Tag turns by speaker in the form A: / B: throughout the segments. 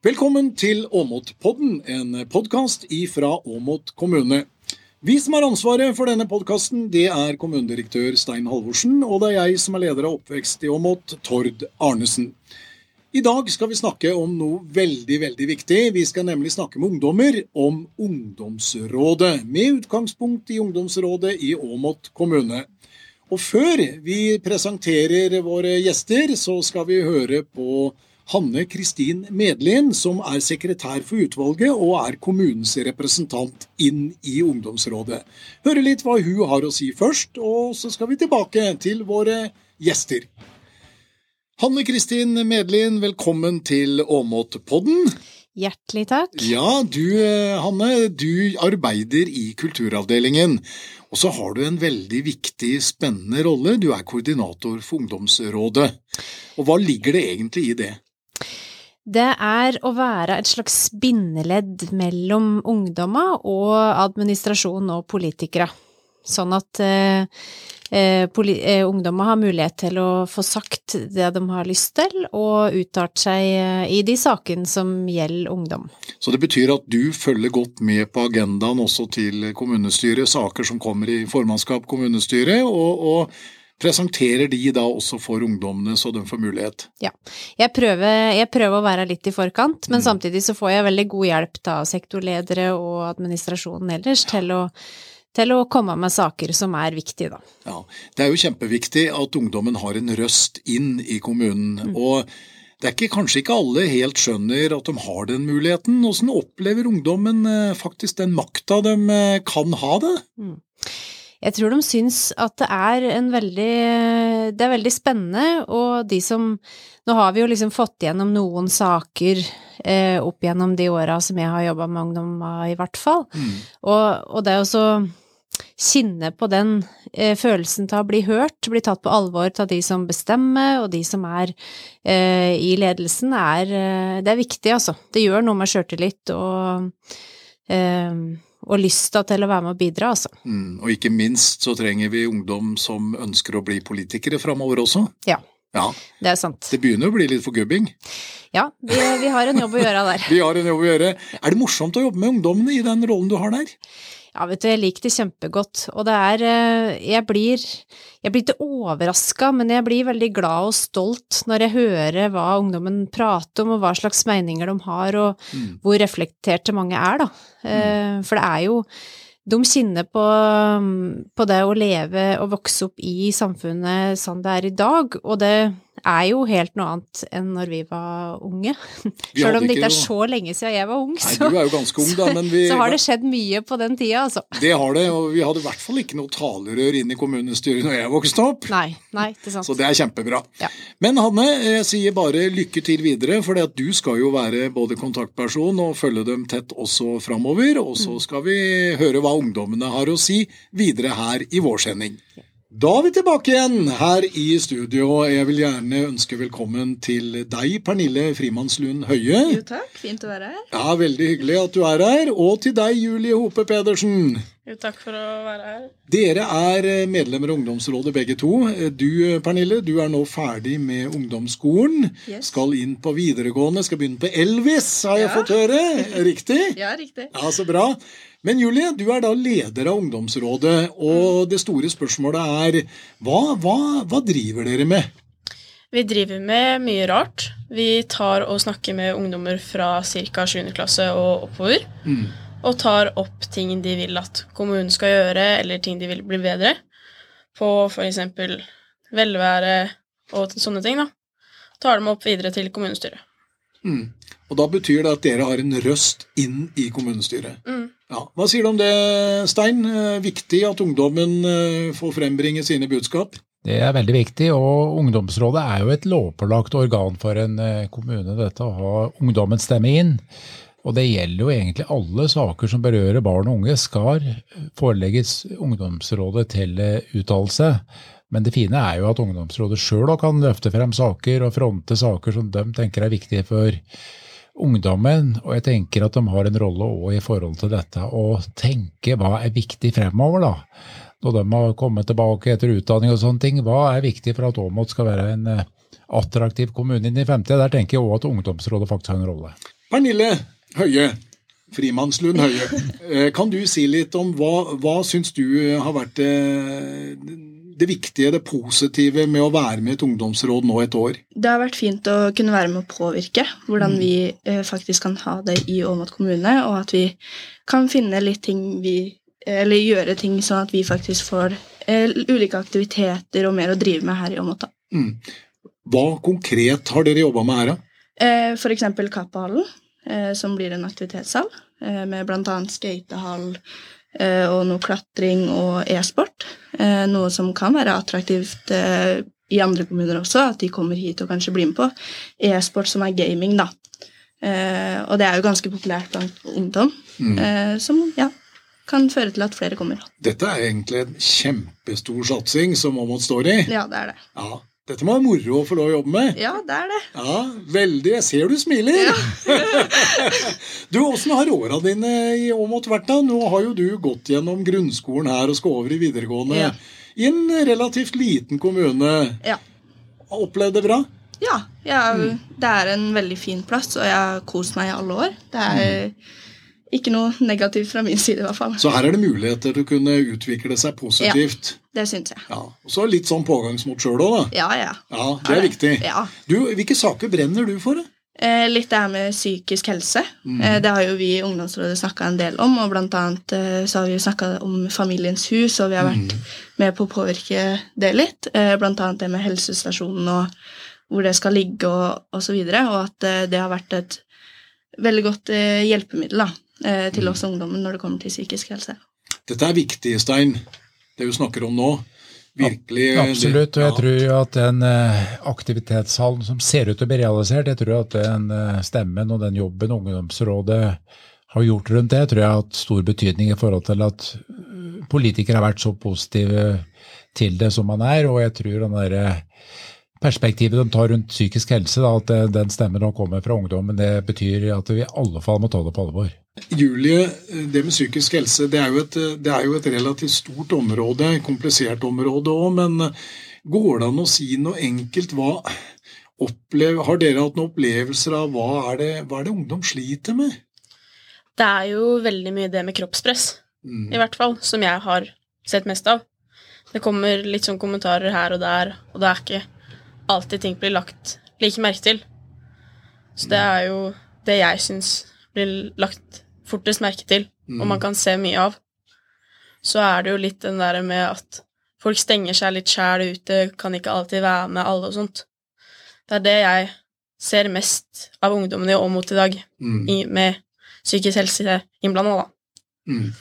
A: Velkommen til Åmotpodden, en podkast ifra Åmot kommune. Vi som har ansvaret for denne podkasten, det er kommunedirektør Stein Halvorsen, og det er jeg som er leder av Oppvekst i Åmot, Tord Arnesen. I dag skal vi snakke om noe veldig, veldig viktig. Vi skal nemlig snakke med ungdommer om Ungdomsrådet, med utgangspunkt i Ungdomsrådet i Åmot kommune. Og før vi presenterer våre gjester, så skal vi høre på Hanne Kristin Medlin, som er sekretær for utvalget og er kommunens representant inn i ungdomsrådet. Høre litt hva hun har å si først, og så skal vi tilbake til våre gjester. Hanne Kristin Medlin, velkommen til Åmotpodden.
B: Hjertelig takk.
A: Ja, du Hanne, du arbeider i kulturavdelingen. Og så har du en veldig viktig, spennende rolle. Du er koordinator for Ungdomsrådet. Og hva ligger det egentlig i det?
B: Det er å være et slags bindeledd mellom ungdommer og administrasjon og politikere. Sånn at eh, eh, eh, ungdommer har mulighet til å få sagt det de har lyst til, og uttalt seg eh, i de sakene som gjelder ungdom.
A: Så det betyr at du følger godt med på agendaen også til kommunestyret, saker som kommer i formannskap kommunestyret, og, og presenterer de da også for ungdommene, så de får mulighet?
B: Ja, jeg prøver, jeg prøver å være litt i forkant, men mm. samtidig så får jeg veldig god hjelp av sektorledere og administrasjonen ellers til å til å komme med saker som er viktige, da.
A: Ja, Det er jo kjempeviktig at ungdommen har en røst inn i kommunen. Mm. og det er ikke, kanskje ikke alle helt skjønner at de har den muligheten. Hvordan opplever ungdommen eh, faktisk den makta de eh, kan ha det? Mm.
B: Jeg tror de syns at det er en veldig Det er veldig spennende, og de som Nå har vi jo liksom fått gjennom noen saker eh, opp gjennom de åra som jeg har jobba med ungdom, i hvert fall. Mm. Og, og, det å så kjenne på den eh, følelsen til å bli hørt, bli tatt på alvor av de som bestemmer, og de som er eh, i ledelsen, er eh, Det er viktig, altså. Det gjør noe med sjøltillit og eh, og lysta til å være med og bidra, altså.
A: Mm, og ikke minst så trenger vi ungdom som ønsker å bli politikere framover også.
B: Ja, ja. Det er sant.
A: Det begynner å bli litt forgubbing?
B: Ja, vi, vi, har en jobb å gjøre der.
A: vi har en jobb å gjøre. Er det morsomt å jobbe med ungdommene i den rollen du har der?
B: Ja, vet du, jeg liker det kjempegodt. Og det er eh, Jeg blir Jeg blir ikke overraska, men jeg blir veldig glad og stolt når jeg hører hva ungdommen prater om, og hva slags meninger de har, og mm. hvor reflekterte mange er, da. Mm. For det er jo de kjenner på, på, det å leve og vokse opp i samfunnet sånn det er i dag, og det er jo helt noe annet enn når vi var unge. Selv om det ikke er så lenge siden jeg var ung,
A: så, Nei, du er jo ganske ung da, men vi,
B: så har det skjedd mye på den tida, altså.
A: Det har det, og vi hadde i hvert fall ikke noe talerør inn i kommunestyret når jeg vokste opp.
B: Nei, nei, det er sant.
A: Så det er kjempebra. Ja. Men Hanne, jeg sier bare lykke til videre, for du skal jo være både kontaktperson og følge dem tett også framover. Og så mm. skal vi høre hva ungdommene har å si videre her i vår sending. Da er vi tilbake igjen her i studio. Jeg vil gjerne ønske velkommen til deg, Pernille Frimannslund Høie.
C: Jo takk, fint å være her.
A: Ja, Veldig hyggelig at du er her. Og til deg, Julie Hope Pedersen.
C: Jo, takk for å være her.
A: Dere er medlemmer av ungdomsrådet begge to. Du, Pernille, du er nå ferdig med ungdomsskolen. Yes. Skal inn på videregående, skal begynne på Elvis, har jeg fått høre. Riktig?
C: ja, riktig.
A: Ja, Så bra. Men Julie, du er da leder av ungdomsrådet, og det store spørsmålet er hva, hva, hva driver dere med?
C: Vi driver med mye rart. Vi tar og snakker med ungdommer fra ca. 7. klasse og oppover. Mm. Og tar opp ting de vil at kommunen skal gjøre, eller ting de vil bli bedre på, f.eks. velvære og sånne ting. da. Tar dem opp videre til kommunestyret.
A: Mm. Og da betyr det at dere har en røst inn i kommunestyret. Mm. Ja. Hva sier du om det, Stein? Eh, viktig at ungdommen eh, får frembringe sine budskap?
D: Det er veldig viktig, og ungdomsrådet er jo et lovpålagt organ for en eh, kommune, dette å ha ungdommens stemme inn. Og det gjelder jo egentlig alle saker som berører barn og unge, skal forelegges ungdomsrådet til uttalelse. Men det fine er jo at ungdomsrådet sjøl kan løfte frem saker og fronte saker som de tenker er viktige for ungdommen, og jeg tenker at de har en rolle òg i forhold til dette, å tenke hva er viktig fremover, da. Når de har kommet tilbake etter utdanning og sånne ting, hva er viktig for at Åmot skal være en eh, attraktiv kommune inn i fremtida? Der tenker jeg òg at ungdomsrådet faktisk har en rolle.
A: Pernille Høie, Frimannslund Høie. Eh, kan du si litt om hva, hva syns du har vært det, det viktige, det positive med å være med i et ungdomsråd nå et år?
E: Det har vært fint å kunne være med å påvirke hvordan vi eh, faktisk kan ha det i Åmot kommune, og at vi kan finne litt ting vi Eller gjøre ting sånn at vi faktisk får eh, ulike aktiviteter og mer å drive med her i Åmot.
A: Mm. Hva konkret har dere jobba med her, da?
E: Eh, for eksempel Kappahallen, eh, som blir en aktivitetshall, eh, med bl.a. skatehall eh, og noe klatring og e-sport. Eh, noe som kan være attraktivt eh, i andre kommuner også, at de kommer hit og kanskje blir med på. E-sport som er gaming, da. Eh, og det er jo ganske populært blant ungdom,
A: Mm.
E: eh, som ja, kan føre til at flere kommer.
A: Dette er egentlig en kjempestor satsing som Åmot står i.
E: Ja, det er det.
A: Ja, Dette må være moro å få lov å jobbe med.
E: Ja, det er det.
A: Ja, veldig. Jeg ser du smiler. du, Åssen har åra dine i Åmot vært? da? Nå har jo du gått gjennom grunnskolen her og skal over i videregående.
E: Ja.
A: I en relativt liten kommune.
E: Ja.
A: Opplevd det bra?
E: Ja, jeg, det er en veldig fin plass, og jeg har kost meg i alle år. Det er ikke noe negativt fra min side, i hvert fall.
A: Så her er det muligheter til å kunne utvikle seg positivt.
E: Ja, Det syns jeg.
A: Ja. Så litt sånn pågangsmot sjøl òg, da.
E: Ja, ja.
A: Ja, Det er viktig.
E: Ja.
A: Du, Hvilke saker brenner du for?
E: Eh, litt det her med psykisk helse. Eh, det har jo vi i ungdomsrådet snakka en del om, og blant annet eh, så har vi snakka om Familiens hus, og vi har vært med på å påvirke det litt. Blant annet det med helsestasjonen og hvor det skal ligge og, og så videre, og at det har vært et veldig godt hjelpemiddel da, til oss ungdommen når det kommer til psykisk helse.
A: Dette er viktig, Stein, det vi snakker om nå. Virkelig.
D: Absolutt, og jeg tror jo at den eh, aktivitetshallen som ser ut til å bli realisert, jeg tror at den eh, stemmen og den jobben ungdomsrådet har gjort rundt det, tror jeg har hatt stor betydning i forhold til at eh, politikere har vært så positive til det som man er, og jeg tror den der eh, perspektivet de tar rundt psykisk helse, da, at den stemmen nå kommer fra ungdommen, det betyr at vi i alle fall må ta det på alvor.
A: Julie, det med psykisk helse det er, jo et, det er jo et relativt stort område, komplisert område òg, men går det an å si noe enkelt? Hva opplev, Har dere hatt noen opplevelser av hva er, det, hva er det ungdom sliter med?
C: Det er jo veldig mye det med kroppspress,
A: Mm.
C: i hvert fall, som jeg har sett mest av. Det kommer litt sånn kommentarer her og der, og det er ikke alltid ting blir lagt like merke til. Så det er jo det jeg syns blir lagt fortest merke til, og man kan se mye av. Så er det jo litt den der med at folk stenger seg litt sjæl ute, kan ikke alltid være med alle og sånt. Det er det jeg ser mest av ungdommene i Åmot i dag,
A: Mm.
C: i, med psykisk helse innblanda, da.
A: Mm.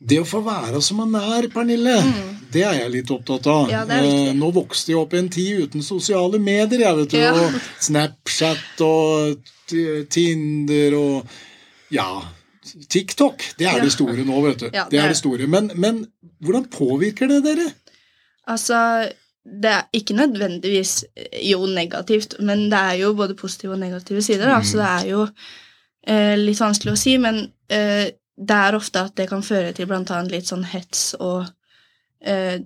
A: Det å få være som man er, Pernille, det er jeg litt opptatt av.
E: Ja.
A: Eh, Nå vokste jeg opp i en tid uten sosiale medier, jeg vet du.
E: Ja.
A: Og Snapchat og Tinder og ja, TikTok. Det er
E: Ja.
A: det store nå, vet du.
E: Ja,
A: det
E: det
A: er det store. Men, men hvordan påvirker det dere?
E: Altså, det er ikke nødvendigvis eh, jo negativt, men det er jo både positive og negative sider. Mm. Så det er jo eh, litt vanskelig å si, men eh, det er ofte at det kan føre til annet litt sånn hets og eh,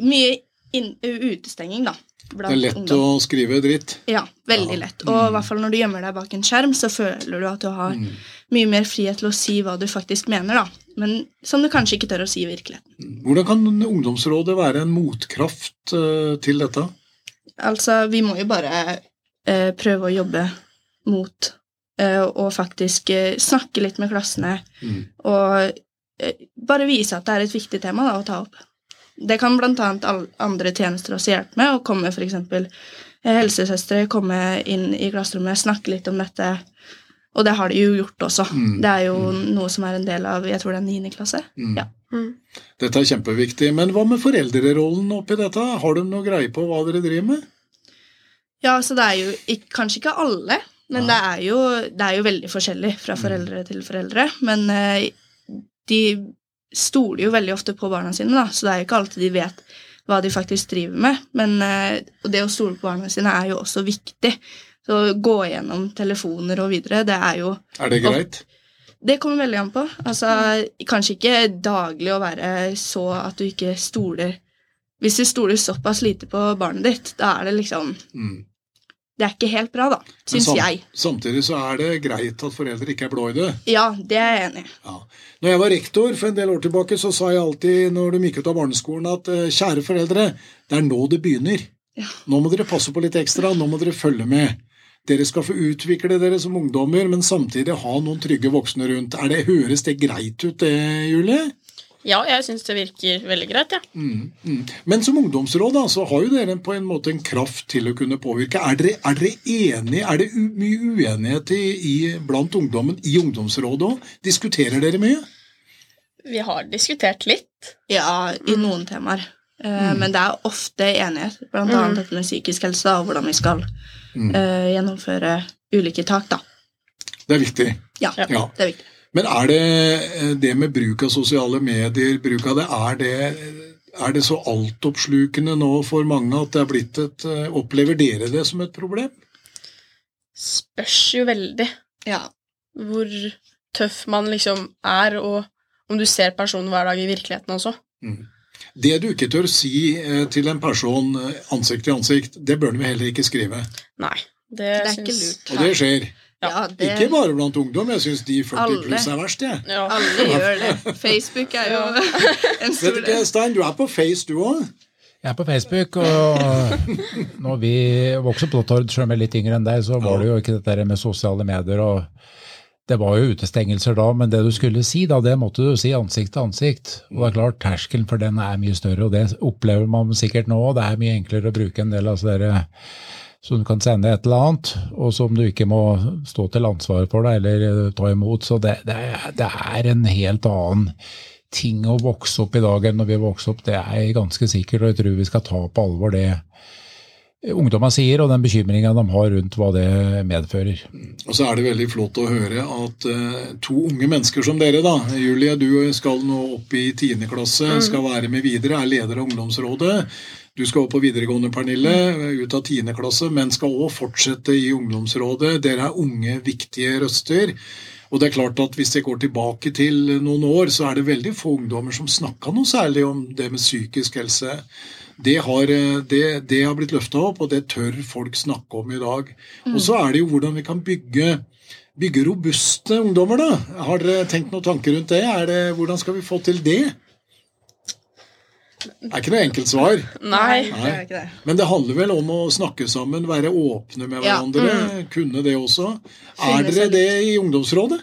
E: mye inn, utestenging, da.
A: Det er lett
E: ungdom.
A: å skrive dritt.
E: Ja, veldig
A: Ja.
E: lett. Og i hvert fall når du gjemmer deg bak en skjerm, så føler du at du har
A: Mm.
E: mye mer frihet til å si hva du faktisk mener, da. Men som du kanskje ikke tør å si i virkeligheten.
A: Hvordan kan ungdomsrådet være en motkraft uh, til dette?
E: Altså, vi må jo bare uh, prøve å jobbe mot og faktisk snakke litt med klassene
A: Mm.
E: og bare vise at det er et viktig tema da, å ta opp. Det kan annet andre tjenester også hjelpe med, å komme eksempel eh, helsesøstre, komme inn i klasserommet, snakke litt om dette. Og det har de jo gjort også.
A: Mm.
E: Det er jo noe som er en del av jeg tror det er 9. klasse.
A: Mm.
E: Ja.
A: Dette er kjempeviktig. Men hva med foreldrerollen oppi dette? Har de noe greie på hva dere driver med?
E: Ja, så det er jo ikke, kanskje ikke alle, men det er, jo, det er jo veldig forskjellig fra foreldre til foreldre. Men eh, de stoler jo veldig ofte på barna sine, da, så det er jo ikke alltid de vet hva de faktisk driver med. Men eh, det å stole på barna sine er jo også viktig. Så gå gjennom telefoner og videre, det er jo
A: Er det greit?
E: Det kommer veldig an på. Altså, kanskje ikke daglig å være så at du ikke stoler Hvis du stoler såpass lite på barnet ditt, da er det liksom
A: Mm.
E: Det er ikke helt bra, da. Syns
A: sam-
E: jeg.
A: Samtidig så er det greit at foreldre ikke er blå i det.
E: Ja, det er jeg enig i.
A: Ja. Når jeg var rektor for en del år tilbake, så sa jeg alltid når de gikk ut av barneskolen at eh, kjære foreldre, det er nå det begynner.
E: Ja.
A: Nå må dere passe på litt ekstra, nå må dere følge med. Dere skal få utvikle dere som ungdommer, men samtidig ha noen trygge voksne rundt. Er det, høres det greit ut det, Julie?
C: Ja, jeg syns det virker veldig greit, jeg. Ja.
A: Mm, mm. Men som ungdomsråd da, så har jo dere på en måte en kraft til å kunne påvirke. Er dere, er dere enige? Er det u mye uenighet i, i, blant ungdommen i ungdomsrådet òg? Diskuterer dere mye?
C: Vi har diskutert litt.
E: Ja, i noen temaer. Mm. Men det er ofte enighet, blant annet dette med psykisk helse da, og hvordan vi skal
A: Mm.
E: eh, gjennomføre ulike tak. da.
A: Det er viktig.
E: Ja,
C: Ja.
A: Ja.
E: det er viktig.
A: Men er det eh, det med bruk av sosiale medier, bruk av det, er det, er det så altoppslukende nå for mange at det er blitt et eh, Opplever dere det som et problem?
C: Spørs jo veldig
E: Ja.
C: hvor tøff man liksom er, og om du ser personen hver dag i virkeligheten også.
A: Det du ikke tør si eh, til en person ansikt til ansikt, det bør du heller ikke skrive.
C: Nei, det,
E: Det er ikke lurt.
A: Og det skjer.
E: Ja, det,
A: Ikke bare blant ungdom, jeg syns de 40
E: Alle.
A: pluss er verst, jeg.
C: Ja.
E: Alle gjør det. Facebook er jo en stor
A: ikke,
E: del.
A: Stein, du er på Face du òg?
D: Jeg er på Facebook, og når vi vokste opp på Tord, selv om jeg er litt yngre enn deg, så var det jo ikke dette med sosiale medier. og Det var jo utestengelser da, men det du skulle si, da, det måtte du si ansikt til ansikt. Og det er klart, terskelen for den er mye større, og det opplever man sikkert nå. og Det er mye enklere å bruke en del av dere som du kan sende et eller annet, og som du ikke må stå til ansvar for deg eller eh, ta imot. Så det, det, er, det er en helt annen ting å vokse opp i dag enn når vi vokste opp, det er jeg ganske sikker, og jeg tror vi skal ta på alvor det ungdommene sier, og den bekymringa de har rundt hva det medfører.
A: Og så er det veldig flott å høre at eh, to unge mennesker som dere, da Julie, du skal nå opp i 10. klasse, skal være med videre, er leder av ungdomsrådet. Du skal opp på videregående, Pernille, ut av 10. klasse, men skal òg fortsette i ungdomsrådet. Dere er unge, viktige røster. Og det er klart at Hvis jeg går tilbake til noen år, så er det veldig få ungdommer som snakka noe særlig om det med psykisk helse. Det har, eh, det, det har blitt løfta opp, og det tør folk snakke om i dag. Og så er det jo hvordan vi kan bygge, bygge robuste ungdommer, da. Har dere tenkt noen tanker rundt det? Er det? Hvordan skal vi få til det? Det er ikke noe enkelt svar.
C: Nei.
E: det er ikke det.
A: Men det handler vel om å snakke sammen, være åpne med
E: Ja.
A: hverandre. Kunne det også.
E: Finne
A: Er dere det i ungdomsrådet?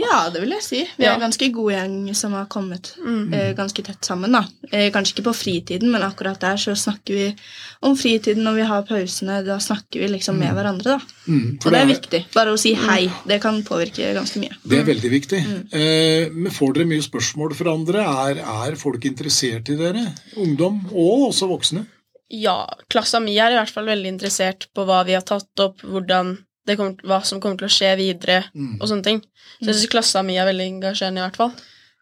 C: Ja.
E: Ja, det vil jeg si. Vi er en ganske god gjeng som har kommet
C: Mm.
E: eh, ganske tett sammen. da. Eh, kanskje ikke på fritiden, men akkurat der så snakker vi om fritiden når vi har pausene. Da snakker vi liksom med hverandre. da.
A: Mm,
E: Og det er viktig. Bare å si hei. Det kan påvirke ganske mye.
A: Det er veldig viktig. Eh, men får dere mye spørsmål fra andre? Er, er folk interessert i dere? Ungdom, og også voksne?
C: Ja, klassa mi er i hvert fall veldig interessert på hva vi har tatt opp, hvordan kommer, hva som kommer til å skje videre,
A: Mm.
C: og sånne ting. Så jeg syns klassa mi er veldig engasjerende, i hvert fall.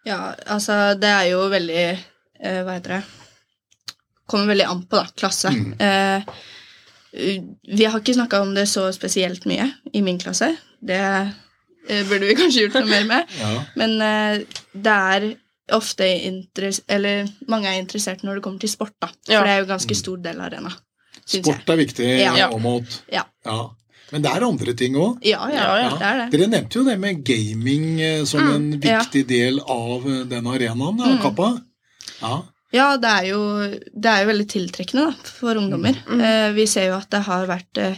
E: Ja, altså, det er jo veldig eh, Hva heter det Kommer veldig an på, da. Klasse.
A: Mm.
E: Eh, vi har ikke snakka om det så spesielt mye i min klasse. Det eh, burde vi kanskje gjort noe mer med.
A: Ja.
E: Men eh, det er ofte Eller mange er interessert når det kommer til sport, da. For
C: Ja.
E: det er jo ganske stor del av arena.
A: Sport er viktig.
E: Ja.
A: Åmot.
E: Ja.
A: Ja. Men det er andre ting òg.
E: Ja, ja,
C: Ja, ja.
E: det er det.
A: Dere nevnte jo det med gaming eh, som
E: Mm,
A: en
E: ja.
A: viktig del av eh, den arenaen. Da,
E: Mm.
A: Kappa. Ja.
E: Ja, det er jo, det er jo veldig tiltrekkende da, for ungdommer.
C: Mm.
E: Eh, vi ser jo at det har vært eh,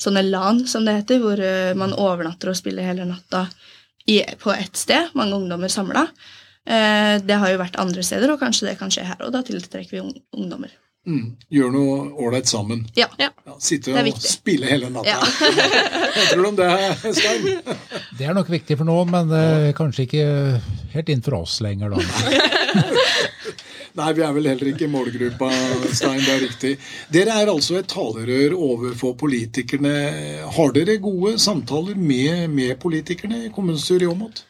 E: sånne LAN, som det heter, hvor eh, man overnatter og spiller hele natta i, på ett sted. Mange ungdommer samla. Eh, det har jo vært andre steder, og kanskje det kan skje her, og da tiltrekker vi ungdommer.
A: Mm. Gjør noe ålreit sammen.
E: Ja.
C: Ja.
A: sitte og
E: viktig.
A: spille hele natta.
E: Ja.
A: Hva tror du om det, Stein?
D: Det er nok viktig for noen, men eh, kanskje ikke helt inn for oss lenger, da.
A: Nei, vi er vel heller ikke i målgruppa, Stein. Det er riktig. Dere er altså et talerør overfor politikerne. Har dere gode samtaler med, med politikerne i kommunestyret i Åmot?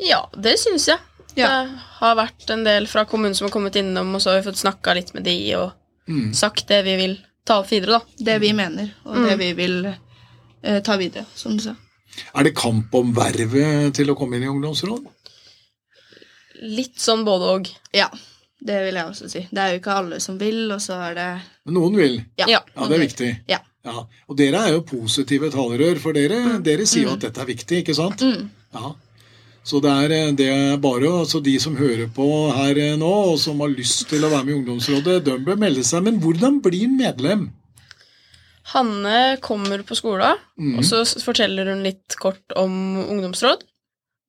C: Ja, det syns jeg.
E: Ja.
C: Det har vært en del fra kommunen som har kommet innom, og så har vi fått snakka litt med de og
A: Mm.
C: sagt det vi vil ta opp videre, da.
E: Det vi mener, og det vi vil eh, ta videre, som du sa.
A: Er det kamp om vervet til å komme inn i ungdomsråd?
C: Litt sånn både og.
E: Ja, det vil jeg også si. Det er jo ikke alle som vil, og så er det
A: Men noen vil.
E: Ja.
C: Ja.
A: Ja, det er viktig.
E: Ja.
A: Ja, Og dere er jo positive talerør, for dere, dere sier jo at dette er viktig, ikke sant? Ja. Så det er, det er bare altså de som hører på her nå, og som har lyst til å være med i ungdomsrådet, de bør melde seg. Men hvordan blir en medlem?
C: Hanne kommer på skolen, og så forteller hun litt kort om ungdomsråd.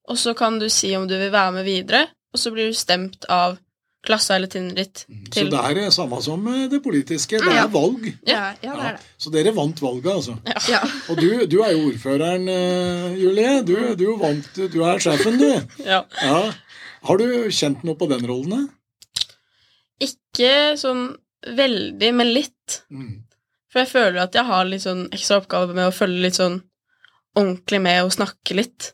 C: Og så kan du si om du vil være med videre, og så blir du stemt av klassa eller trinnet ditt
A: Så det er det samme som det politiske. Det er valg.
E: Ja, ja, det er det.
A: Så dere vant valget, altså.
E: Ja.
A: Og du, du er jo ordføreren, eh, Julie. Du, du, vant, du er sjefen, du.
C: Ja.
A: Ja. Har du kjent noe på den rollen? da?
C: Ikke sånn veldig, men litt.
A: Mm.
C: For jeg føler at jeg har litt sånn ekstra oppgave med å følge litt sånn ordentlig med og snakke litt.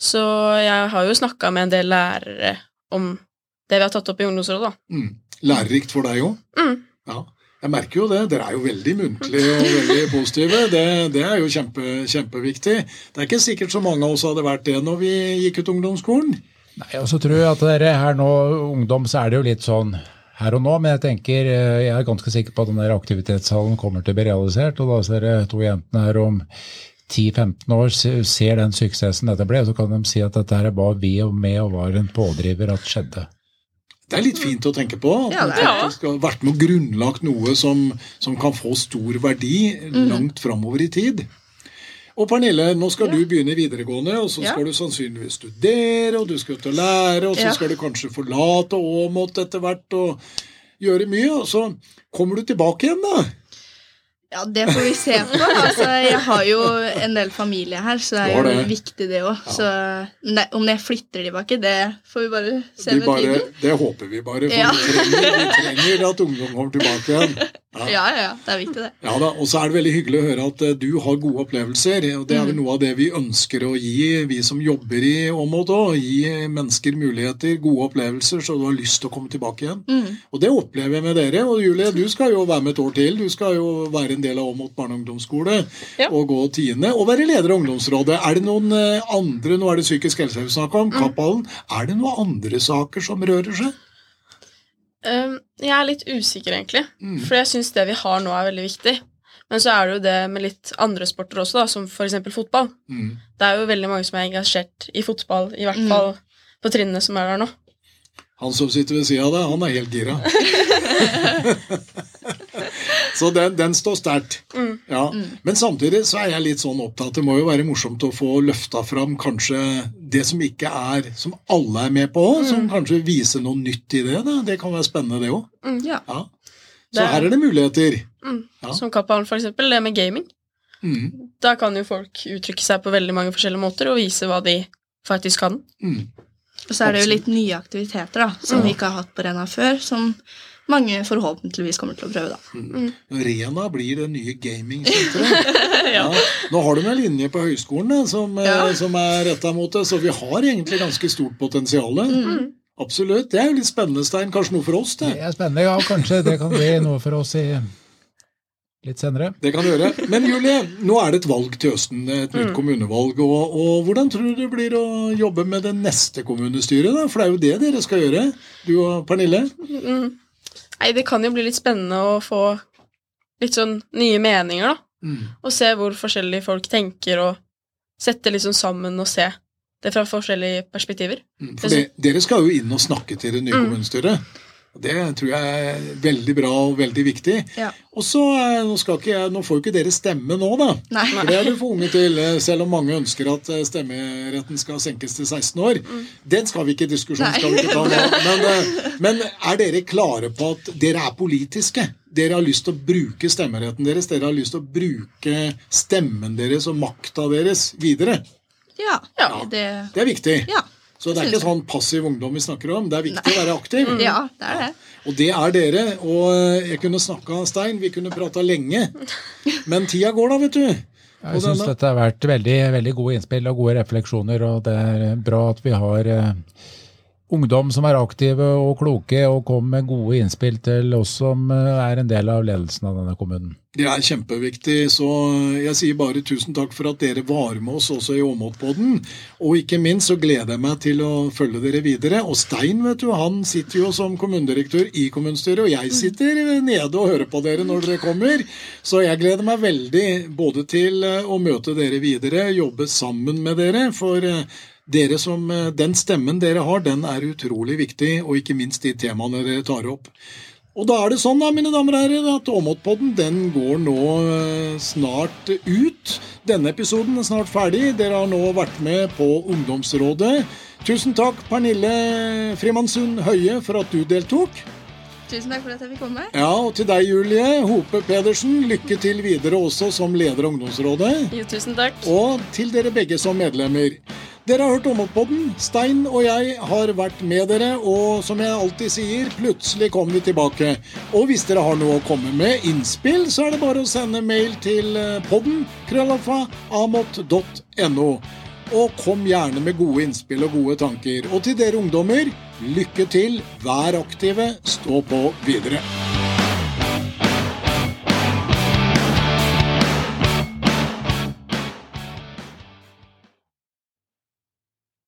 C: Så jeg har jo snakka med en del lærere om det vi har tatt opp i ungdomsrådet.
A: Mm. Lærerikt for deg òg?
C: Mm.
A: Ja. Jeg merker jo det. Dere er jo veldig muntlige og veldig positive. Det, det er jo kjempe, kjempeviktig. Det er ikke sikkert så mange av oss hadde vært det når vi gikk ut ungdomsskolen.
D: Nei, og så tror jeg at dere her nå, ungdom, så er det jo litt sånn her og nå, men jeg tenker, eh, jeg er ganske sikker på at den der aktivitetshallen kommer til å bli realisert, og da ser dere to jentene her om 10-15 år ser den suksessen dette ble, så kan de si at dette her var vi og med og var en pådriver at skjedde.
A: Det er litt fint å tenke på. At
E: Ja,
A: man faktisk har vært med og grunnlagt noe som, som kan få stor verdi langt framover i tid. Og Pernille, nå skal du begynne videregående, og så
E: Ja.
A: skal du sannsynligvis studere, og du skal ut og lære, og så
E: Ja.
A: skal du kanskje forlate Åmot etter hvert og gjøre mye, og så kommer du tilbake igjen, da.
E: Ja, det får vi se på. Altså, jeg har jo en del familie her, så det er jo
A: det.
E: viktig, det òg. Så om jeg flytter tilbake, det får vi bare se
A: Vi
E: med
A: bare,
E: tiden.
A: det håper vi bare, for
E: Ja.
A: vi, trenger, vi trenger at ungdom kommer tilbake igjen.
E: Ja, ja, ja. Det er viktig, det.
A: Ja da, Og så er det veldig hyggelig å høre at eh, du har gode opplevelser. og Det er
E: Mm.
A: vel noe av det vi ønsker å gi, vi som jobber i Åmot òg. Gi mennesker muligheter, gode opplevelser, så du har lyst til å komme tilbake igjen.
E: Mm.
A: Og det opplever jeg med dere. Og Julie, du skal jo være med et år til. Du skal jo være en del av Åmot barne- og ungdomsskole
C: Ja.
A: og gå tiende. Og være leder av ungdomsrådet. Er det noen eh, andre Nå er det psykisk helse vi snakker om, Kapphallen. Er det noen andre saker som rører seg?
C: Um, jeg er litt usikker, egentlig.
A: Mm.
C: For jeg syns det vi har nå, er veldig viktig. Men så er det jo det med litt andre sporter også, da, som f.eks. fotball.
A: Mm.
C: Det er jo veldig mange som er engasjert i fotball, i hvert
E: Mm.
C: fall på trinnene som er der nå.
A: Han som sitter ved sida av deg, han er helt gira. så den, den står sterkt.
C: Mm.
A: Ja. Men samtidig så er jeg litt sånn opptatt. Det må jo være morsomt å få løfta fram kanskje det som ikke er Som alle er med på, som kanskje viser noe nytt i det. Da. Det kan være spennende, det òg.
E: Ja.
A: Ja. Så
C: Det-
A: her er det muligheter.
C: Mm.
A: Ja.
C: Som Kapphallen, for eksempel. Det med gaming.
A: Mm.
C: Da kan jo folk uttrykke seg på veldig mange forskjellige måter og vise hva de faktisk kan.
A: Mm.
E: Og så er det jo litt nye aktiviteter da, som vi ikke har hatt på Rena før, som mange forhåpentligvis kommer til å prøve. da.
A: Rena blir det nye gamingsenteret. ja. Nå har de en linje på høyskolen da, som, eh,
E: Ja.
A: som er retta mot det, så vi har egentlig ganske stort potensial. Absolutt. Det er jo litt spennende, Stein. Kanskje noe for oss,
D: Det
A: det.
D: er spennende, ja, kanskje det kan bli noe for oss i litt senere.
A: Det kan du gjøre. Men Julie, nå er det et valg til høsten. Et nytt kommunevalg. Og, og hvordan tror du det blir å jobbe med det neste kommunestyret? da? For det er jo det dere skal gjøre, du og Pernille.
C: Mm. Nei, det kan jo bli litt spennende å få litt sånn nye meninger, da.
A: Mm.
C: Og se hvor forskjellige folk tenker, og sette sånn sammen og se det fra forskjellige perspektiver.
A: Mm, For det, dere skal jo inn og snakke til det nye kommunestyret. Det tror jeg er veldig bra og veldig viktig.
E: Ja.
A: Og så, eh, nå, skal ikke jeg, nå får jo ikke dere stemme nå, da.
E: Nei.
A: For det er du for unge til, eh, selv om mange ønsker at eh, stemmeretten skal senkes til 16 år. Den skal vi ikke diskusjon skal vi ikke ta nå. Men, men er dere klare på at dere er politiske? Dere har lyst til å bruke stemmeretten deres, dere har lyst til å bruke stemmen deres og makta deres videre.
E: Ja.
C: Ja.
E: Det,
A: Det er viktig.
E: ja.
A: Så det er ikke sånn passiv ungdom vi snakker om. Det er viktig å være aktiv.
E: ja, det er det.
A: Og det er dere. Og eh, jeg kunne snakka, Stein, vi kunne prata lenge. Men tida går da, vet du.
D: Jeg
A: Og
D: syns dette har vært veldig, veldig gode innspill og gode refleksjoner, og det er bra at vi har eh, ungdom som er aktive og kloke og kommer med gode innspill til oss som eh, er en del av ledelsen av denne kommunen.
A: Det er kjempeviktig, så jeg sier bare tusen takk for at dere var med oss også i Åmotpodden. Og ikke minst så gleder jeg meg til å følge dere videre. Og Stein vet du, han sitter jo som kommunedirektør i kommunestyret, og jeg sitter nede og hører på dere når dere kommer. Så jeg gleder meg veldig både til eh, å møte dere videre, jobbe sammen med dere. for eh, dere som, eh, Den stemmen dere har, den er utrolig viktig, og ikke minst de temaene dere tar opp. Og da er det sånn, da, mine damer og herrer, at Åmotpodden den går nå eh, snart ut. Denne episoden er snart ferdig. Dere har nå vært med på Ungdomsrådet. Tusen takk, Pernille Frimannsund Høie, for at du deltok.
E: Tusen takk for at jeg fikk komme.
A: Ja, Og til deg, Julie Hope Pedersen, lykke til videre også som leder av Ungdomsrådet.
C: Jo, tusen takk.
A: Og til dere begge som medlemmer. Dere har hørt Åmotpodden. Stein og jeg har vært med dere, og som jeg alltid sier, plutselig kommer vi tilbake. Og hvis dere har noe å komme med, innspill, så er det bare å sende mail til eh, podden krøllalfa amot.no. Og kom gjerne med gode innspill og gode tanker. Og til dere ungdommer, lykke til, vær aktive, stå på videre.